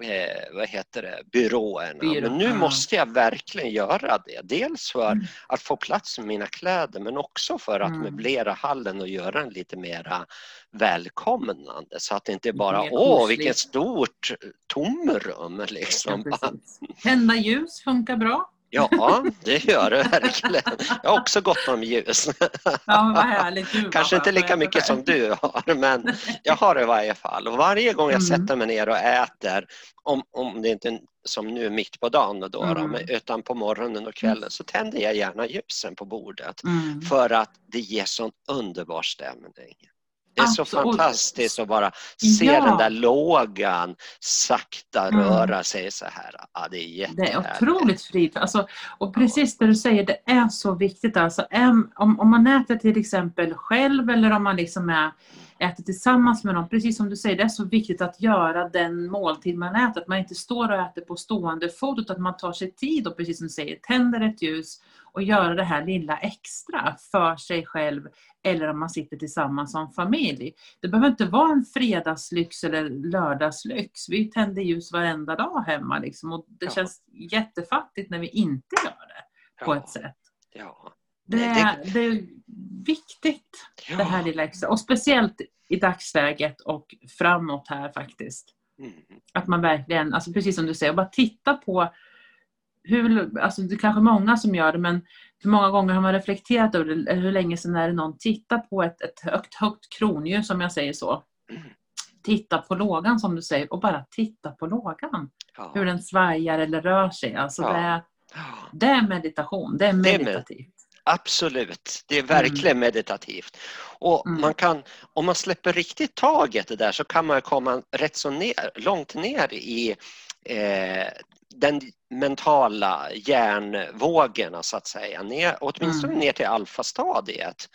Speaker 1: eh, vad heter det, byråerna.
Speaker 2: Byrå,
Speaker 1: men nu
Speaker 2: ja.
Speaker 1: måste jag verkligen göra det. Dels för
Speaker 2: Mm.
Speaker 1: att få plats med mina kläder men också för att
Speaker 2: Mm.
Speaker 1: möblera hallen och göra den lite mera välkomnande så att det inte bara åh vilket stort tomrum
Speaker 2: Ja,
Speaker 1: liksom.
Speaker 2: precis. Tända ljus funkar bra.
Speaker 1: Ja, det gör det verkligen. Jag har också gott om ljus.
Speaker 2: Ja, vad härligt. Vad
Speaker 1: Kanske inte lika mycket som du har, men jag har det i varje fall. Och varje gång jag
Speaker 2: Mm.
Speaker 1: sätter mig ner och äter, om, om det inte är som nu mitt på dagen då, då,
Speaker 2: Mm.
Speaker 1: men utan på morgonen och kvällen, så tänder jag gärna ljusen på bordet
Speaker 2: Mm.
Speaker 1: för att det ger sån underbar stämning. Det är så
Speaker 2: Absolut.
Speaker 1: fantastiskt att bara se
Speaker 2: Ja.
Speaker 1: den där lågan sakta
Speaker 2: Mm.
Speaker 1: röra sig så här. Ja, det är
Speaker 2: Det är
Speaker 1: jättehärligt.
Speaker 2: otroligt frid. Alltså, och precis det du säger, det är så viktigt. Alltså, om, om man äter till exempel själv eller om man liksom är äter tillsammans med någon. Precis som du säger, det är så viktigt att göra den måltid man äter. Att man inte står och äter på stående fot utan att man tar sig tid och precis som du säger, tänder ett ljus och gör det här lilla extra för sig själv eller om man sitter tillsammans som familj. Det behöver inte vara en fredagslyx eller lördagslyx. Vi tänder ljus varenda dag hemma liksom, och det ja. känns jättefattigt när vi inte gör det på ett sätt.
Speaker 1: Ja.
Speaker 2: Det, är, det är viktigt ja. det här lilla extra. Och speciellt i dagsläget och framåt här faktiskt. Mm. Att man verkligen, alltså precis som du säger, bara titta på hur, alltså det är kanske många som gör det men hur många gånger har man reflekterat över det, hur länge sedan är det någon tittar på ett, ett högt, högt kronljus som jag säger så. Mm. Titta på lågan som du säger och bara titta på lågan. Ja. Hur den svajar eller rör sig. Alltså ja. det, är, det är meditation, det är meditativt.
Speaker 1: Absolut, det är verkligen mm. meditativt. Och mm. man kan, om man släpper riktigt taget det där så kan man komma rätt så ner, långt ner i eh, den mentala hjärnvågorna så att säga, ner, åtminstone mm. ner till alfastadiet.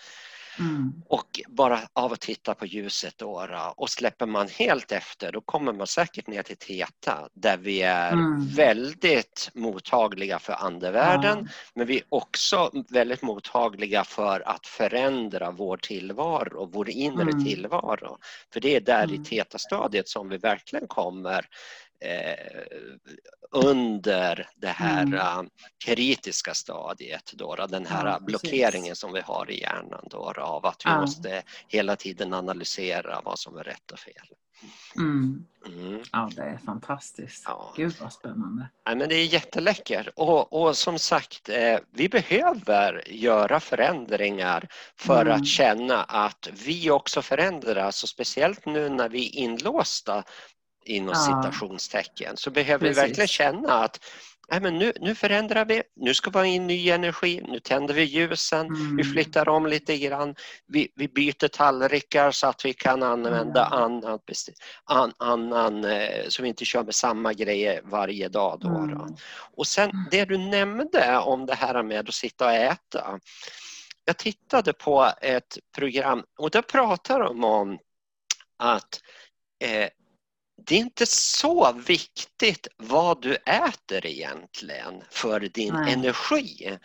Speaker 1: Mm. Och bara av att titta på ljuset då, och släpper man helt efter då kommer man säkert ner till Teta där vi är mm. väldigt mottagliga för andevärlden mm. men vi är också väldigt mottagliga för att förändra vår tillvaro, vår inre mm. tillvaro. För det är där i mm. Teta-stadiet som vi verkligen kommer under det här mm. uh, kritiska stadiet, då, den här ja, blockeringen som vi har i hjärnan då, av att vi ja. måste hela tiden analysera vad som är rätt och fel.
Speaker 2: Mm. Mm. Ja, det är fantastiskt. Ja. Gud vad spännande.
Speaker 1: Ja, men det är jätteläckert och, och som sagt, eh, vi behöver göra förändringar för mm. att känna att vi också förändras och speciellt nu när vi är inlåsta inom ja. citationstecken så behöver Precis. vi verkligen känna att nej men nu, nu förändrar vi, nu ska vi ha in ny energi, nu tänder vi ljusen, mm. vi flyttar om lite grann, vi, vi byter tallrikar så att vi kan använda mm. annan, an, annan eh, så vi inte kör med samma grejer varje dag. Då, mm. då. Och sen det du nämnde om det här med att sitta och äta. Jag tittade på ett program och där pratar de om att eh, det är inte så viktigt vad du äter egentligen för din Nej. energi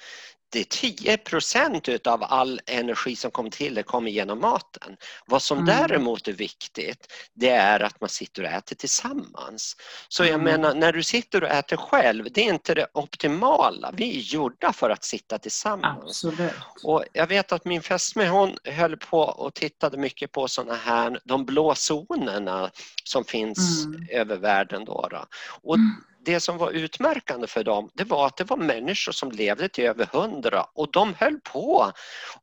Speaker 1: 10 procent utav all energi som kommer till det kommer genom maten. Vad som mm. däremot är viktigt det är att man sitter och äter tillsammans. Så jag mm. menar när du sitter och äter själv, det är inte det optimala. Vi är gjorda för att sitta tillsammans.
Speaker 2: Absolut.
Speaker 1: Och jag vet att min fästmö hon höll på och tittade mycket på sådana här, de blå zonerna som finns mm. över världen. Då, då. Och mm det som var utmärkande för dem det var att det var människor som levde till över hundra och de höll på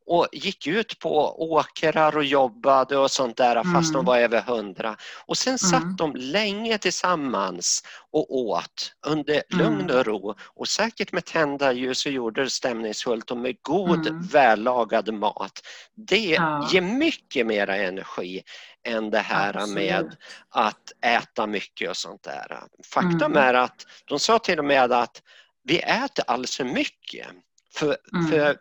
Speaker 1: och gick ut på åkrar och jobbade och sånt där fast mm. de var över hundra. Och sen satt mm. de länge tillsammans och åt under lugn mm. och ro och säkert med tända ljus och gjorde det stämningsfullt och med god mm. vällagad mat. Det ja. ger mycket mera energi än det här Absolut. med att äta mycket och sånt där. Faktum mm. är att de sa till och med att vi äter alldeles för mycket. För, mm. för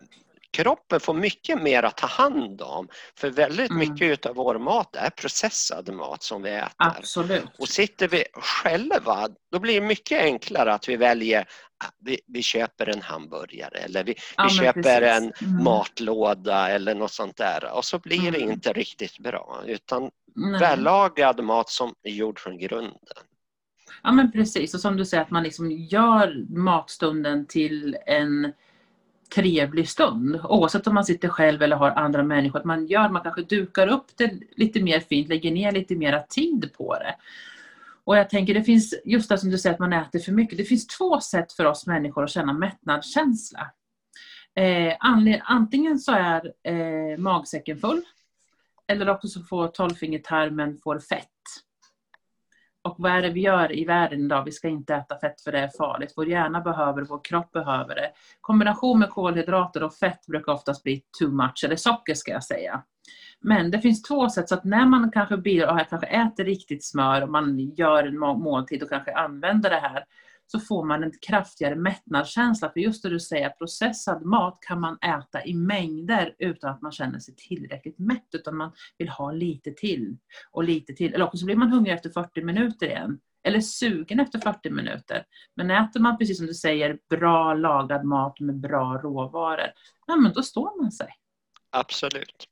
Speaker 1: kroppen får mycket mer att ta hand om. För väldigt mm. mycket av vår mat är processad mat som vi äter.
Speaker 2: Absolut.
Speaker 1: Och sitter vi själva, då blir det mycket enklare att vi väljer ah, vi, vi köper en hamburgare eller vi, ja, vi köper precis. en mm. matlåda eller något sånt där och så blir det mm. inte riktigt bra utan Nej. vällagad mat som är gjord från grunden.
Speaker 2: Ja men precis och som du säger att man liksom gör matstunden till en trevlig stund. Oavsett om man sitter själv eller har andra människor. Att man gör, man kanske dukar upp det lite mer fint, lägger ner lite mera tid på det. Och jag tänker det finns, just det som du säger att man äter för mycket. Det finns två sätt för oss människor att känna mättnadskänsla. Eh, antingen så är eh, magsäcken full eller också så får tolvfingertarmen får fett. Och vad är det vi gör i världen idag? Vi ska inte äta fett för det är farligt. Vår hjärna behöver det, vår kropp behöver det. Kombination med kolhydrater och fett brukar oftast bli too much, eller socker ska jag säga. Men det finns två sätt, så att när man kanske, blir, och kanske äter riktigt smör och man gör en måltid och kanske använder det här, så får man en kraftigare mättnadskänsla. För just det du säger, processad mat kan man äta i mängder utan att man känner sig tillräckligt mätt, utan man vill ha lite till och lite till. Eller också blir man hungrig efter 40 minuter igen. Eller sugen efter 40 minuter. Men äter man, precis som du säger, bra lagad mat med bra råvaror, ja men då står man sig.
Speaker 1: Absolut.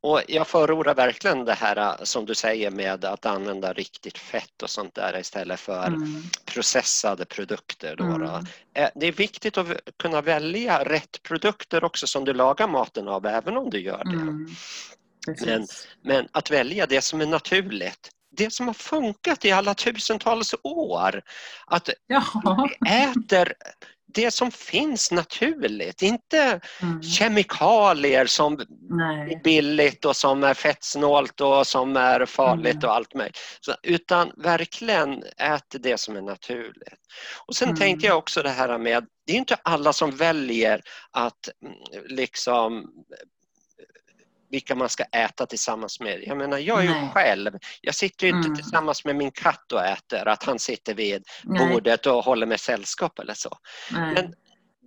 Speaker 1: Och jag förordar verkligen det här äh, som du säger med att använda riktigt fett och sånt där istället för mm. processade produkter. Då, då. Mm. Äh, det är viktigt att kunna välja rätt produkter också som du lagar maten av, även om du gör det. Mm. Men, men, att välja det som är naturligt, det som har funkat i alla tusentals år. Att ja. vi äter det som finns naturligt, inte mm. kemikalier som Nej. är billigt och som är fettsnålt och som är farligt mm. och allt möjligt. utan verkligen ät det som är naturligt. Och sen mm. tänkte jag också det här med, det är inte alla som väljer att mm, liksom vilka man ska äta tillsammans med. Jag menar, jag är ju själv. Jag sitter ju inte mm. tillsammans med min katt och äter, att han sitter vid Nej. bordet och håller med sällskap eller så. Nej. Men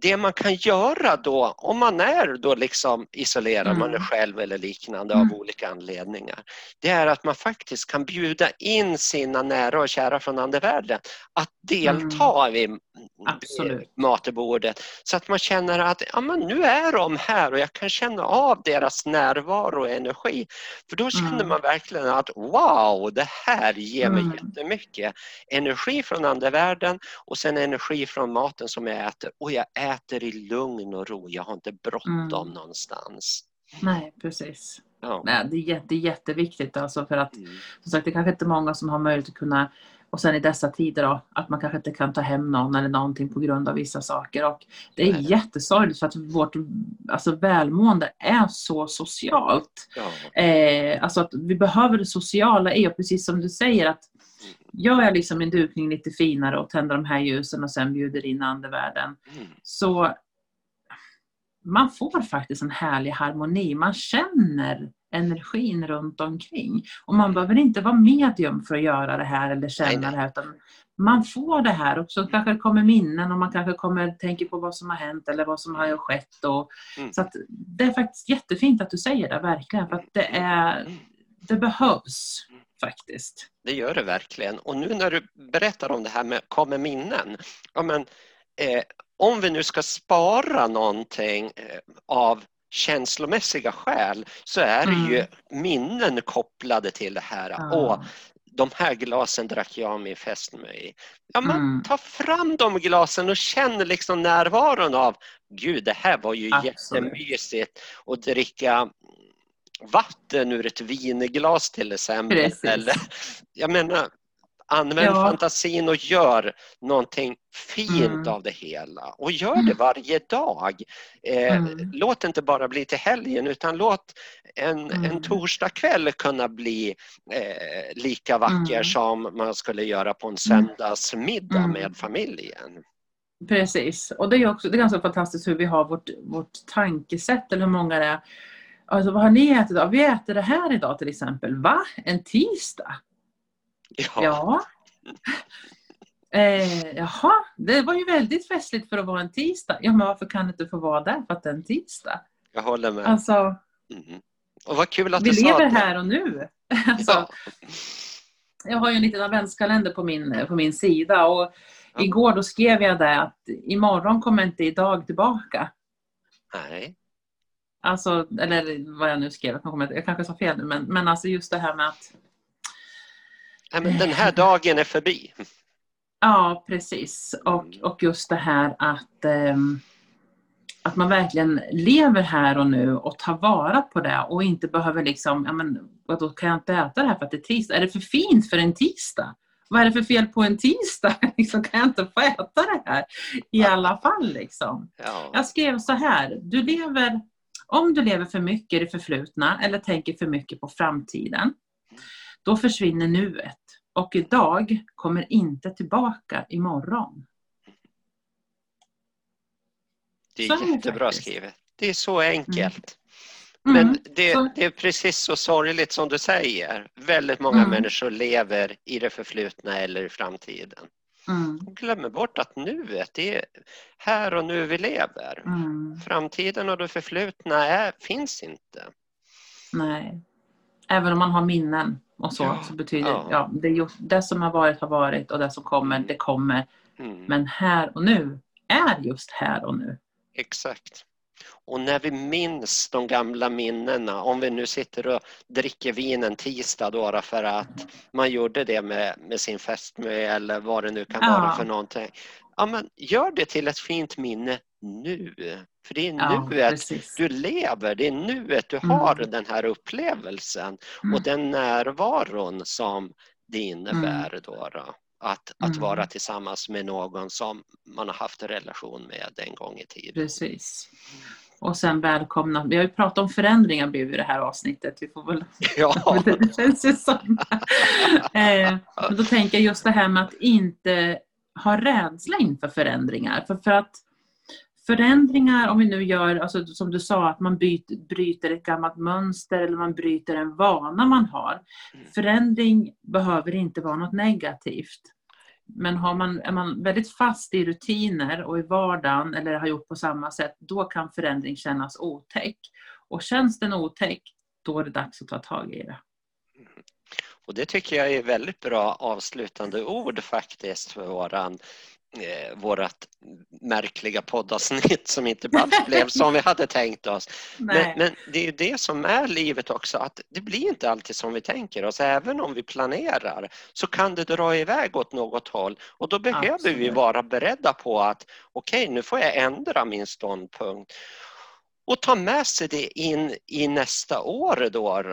Speaker 1: det man kan göra då, om man är då liksom isolerad, mm. man är mm. själv eller liknande mm. av olika anledningar, det är att man faktiskt kan bjuda in sina nära och kära från andevärlden att delta mm. vid Absolut. matbordet så att man känner att ja, men nu är de här och jag kan känna av deras närvaro och energi. För då känner mm. man verkligen att wow, det här ger mig mm. jättemycket energi från andevärlden och sen energi från maten som jag äter och jag äter i lugn och ro. Jag har inte bråttom mm. någonstans.
Speaker 2: Nej, precis. Ja. Nej, det, är jätte, jätteviktigt alltså för att mm. som sagt, det kanske inte är många som har möjlighet att kunna och sen i dessa tider då, att man kanske inte kan ta hem någon eller någonting på grund av vissa saker. Och det är Nej. jättesorgligt för att vårt alltså, välmående är så socialt. Ja. Eh, alltså att vi behöver det sociala i och precis som du säger att gör jag liksom en dukning lite finare och tänder de här ljusen och sen bjuder in andevärlden. Mm. Så man får faktiskt en härlig harmoni. Man känner energin runt omkring. Och man behöver inte vara medium för att göra det här eller känna det här. Utan man får det här och så kanske det kommer minnen och man kanske kommer tänka på vad som har hänt eller vad som har skett. Och, mm. Så det är faktiskt jättefint att du säger det, verkligen. För att det, är, det behövs faktiskt.
Speaker 1: Det gör det verkligen. Och nu när du berättar om det här med kommer minnen. Ja, men, eh, om vi nu ska spara någonting eh, av känslomässiga skäl så är det mm. ju minnen kopplade till det här. Mm. Och de här glasen drack jag min fästmö i. Ja, men mm. Ta fram de glasen och känn liksom närvaron av Gud, det här var ju Absolut. jättemysigt att dricka vatten ur ett vinglas till exempel. Eller, jag menar, Använd ja. fantasin och gör någonting fint mm. av det hela och gör det mm. varje dag. Eh, mm. Låt det inte bara bli till helgen utan låt en, mm. en torsdagkväll kunna bli eh, lika vacker mm. som man skulle göra på en mm. söndagsmiddag med familjen.
Speaker 2: Precis, och det är också det är ganska fantastiskt hur vi har vårt, vårt tankesätt eller hur många det är. Alltså vad har ni ätit idag? Vi äter det här idag till exempel. Va? En tisdag?
Speaker 1: Ja. ja.
Speaker 2: Eh, jaha, det var ju väldigt festligt för att vara en tisdag. Ja, men varför kan det inte få vara där för att det är en tisdag?
Speaker 1: Jag håller med.
Speaker 2: Alltså,
Speaker 1: mm. Och vad kul att
Speaker 2: vi
Speaker 1: du
Speaker 2: lever sa här och nu. Alltså, ja. Jag har ju en liten adventskalender på min, på min sida och ja. igår då skrev jag det att imorgon kommer inte idag tillbaka.
Speaker 1: Nej.
Speaker 2: Alltså, eller vad jag nu skrev, jag kanske sa fel nu, men, men alltså just det här med att
Speaker 1: den här dagen är förbi.
Speaker 2: Ja, precis. Och, och just det här att, um, att man verkligen lever här och nu och tar vara på det och inte behöver liksom, ja men då kan jag inte äta det här för att det är tisdag? Är det för fint för en tisdag? Vad är det för fel på en tisdag? liksom, kan jag inte få äta det här i ja. alla fall? Liksom. Ja. Jag skrev så här, du lever, om du lever för mycket i det förflutna eller tänker för mycket på framtiden, då försvinner nuet och idag kommer inte tillbaka imorgon.
Speaker 1: Det är så jättebra skrivet. Det är så enkelt. Mm. Men mm. det, det, är precis så sorgligt som du säger. Väldigt många mm. människor lever i det förflutna eller i framtiden.
Speaker 2: Mm.
Speaker 1: Och glömmer bort att nuet, är här och nu vi lever.
Speaker 2: Mm.
Speaker 1: Framtiden och det förflutna är, finns inte.
Speaker 2: Nej. Även om man har minnen och så,
Speaker 1: Ja,
Speaker 2: så betyder
Speaker 1: ja.
Speaker 2: ja, det, är ju, det som har varit har varit och det som kommer, det kommer.
Speaker 1: Mm.
Speaker 2: Men här och nu är just här och nu.
Speaker 1: Exakt. Och när vi minns de gamla minnena, om vi nu sitter och dricker vin en tisdag då för att man gjorde det med, med sin fästmö eller vad det nu kan
Speaker 2: Ja.
Speaker 1: vara för någonting. Ja, men gör det till ett fint minne nu. För det är
Speaker 2: Ja,
Speaker 1: nuet
Speaker 2: precis.
Speaker 1: du lever, det är nuet du
Speaker 2: Mm.
Speaker 1: har den här upplevelsen
Speaker 2: Mm.
Speaker 1: och den närvaron som det innebär då. då att, att
Speaker 2: Mm.
Speaker 1: vara tillsammans med någon som man har haft en relation med en gång i tiden.
Speaker 2: Precis. Och sen välkomna. Vi har ju pratat om förändringar i det här avsnittet. Vi får väl
Speaker 1: Ja,
Speaker 2: det känns ju som. eh, men då tänker jag just det här med att inte ha rädsla inför förändringar. För, för att förändringar, om vi nu gör, alltså, som du sa, att man byter, bryter ett gammalt mönster eller man bryter en vana man har.
Speaker 1: Mm.
Speaker 2: Förändring behöver inte vara något negativt. Men har man, är man väldigt fast i rutiner och i vardagen eller har gjort på samma sätt, då kan förändring kännas otäck. Och känns den otäck, då är det dags att ta tag i det.
Speaker 1: och det tycker jag är väldigt bra avslutande ord faktiskt för våran eh, vårat märkliga poddavsnitt som inte alls blev som vi hade tänkt oss. Men, men det är ju det som är livet också, att det blir inte alltid som vi tänker oss. Även om vi planerar så kan det dra iväg åt något håll och då behöver vi
Speaker 2: Absolut.
Speaker 1: vara beredda på att okej, nu får jag ändra min ståndpunkt och ta med sig det in i nästa år. Då.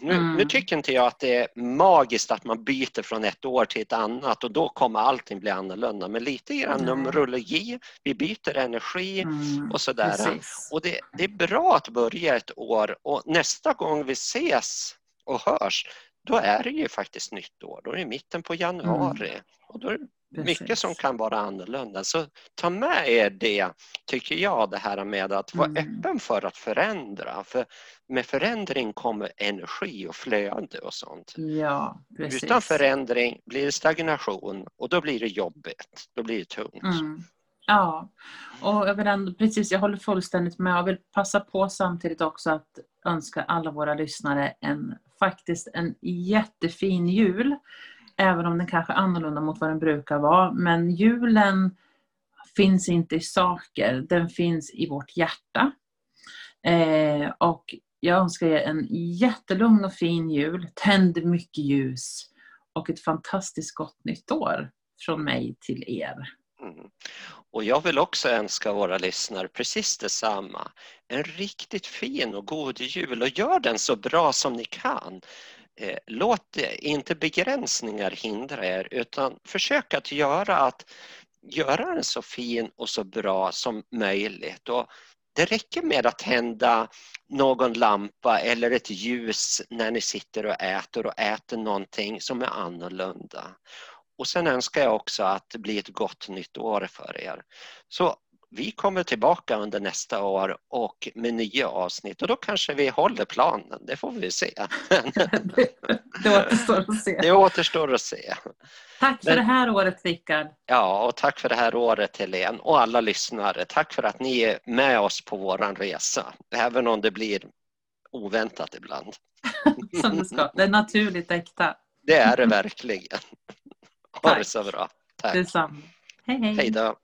Speaker 1: Nu,
Speaker 2: Mm.
Speaker 1: nu tycker inte jag att det är magiskt att man byter från ett år till ett annat och då kommer allting bli annorlunda. Men lite grann
Speaker 2: Nej.
Speaker 1: numerologi, vi byter energi
Speaker 2: Mm,
Speaker 1: och sådär.
Speaker 2: precis.
Speaker 1: Och det, det är bra att börja ett år och nästa gång vi ses och hörs då är det ju faktiskt nytt år. Då är det mitten på januari. Och då det mycket
Speaker 2: Precis.
Speaker 1: som kan vara annorlunda. Så ta med er det, tycker jag, det här med att vara
Speaker 2: Mm.
Speaker 1: öppen för att förändra. För med förändring kommer energi och flöde och sånt.
Speaker 2: Ja, precis.
Speaker 1: Utan förändring blir det stagnation och då blir det jobbigt. Då blir det tungt.
Speaker 2: Mm. Ja, och jag ändå, precis, jag håller fullständigt med. Jag vill passa på samtidigt också att önska alla våra lyssnare en faktiskt en jättefin jul. Även om den kanske är annorlunda mot vad den brukar vara. Men julen finns inte i saker, den finns i vårt hjärta. Eh, och jag önskar er en jättelugn och fin jul. Tänd mycket ljus och ett fantastiskt gott nytt år från mig till er.
Speaker 1: Mm. Och jag vill också önska våra lyssnare precis detsamma. En riktigt fin och god jul och gör den så bra som ni kan. Eh, låt inte begränsningar hindra er utan försök att göra, att göra den så fin och så bra som möjligt. Och det räcker med att tända någon lampa eller ett ljus när ni sitter och äter och äter någonting som är annorlunda. Och sen önskar jag också att det blir ett gott nytt år för er. Så vi kommer tillbaka under nästa år och med nya avsnitt och då kanske vi håller planen, det får vi se.
Speaker 2: det, det återstår att se.
Speaker 1: Det återstår att se.
Speaker 2: Tack för
Speaker 1: Men-
Speaker 2: det här året Rickard.
Speaker 1: Ja, och tack för det här året Helene och alla lyssnare. Tack för att ni är med oss på våran resa, även om det blir oväntat ibland.
Speaker 2: Som det ska. Det är naturligt äkta.
Speaker 1: Det är det verkligen. Ha det så bra. Tack.
Speaker 2: Detsamma. Hej hej.
Speaker 1: Hej då.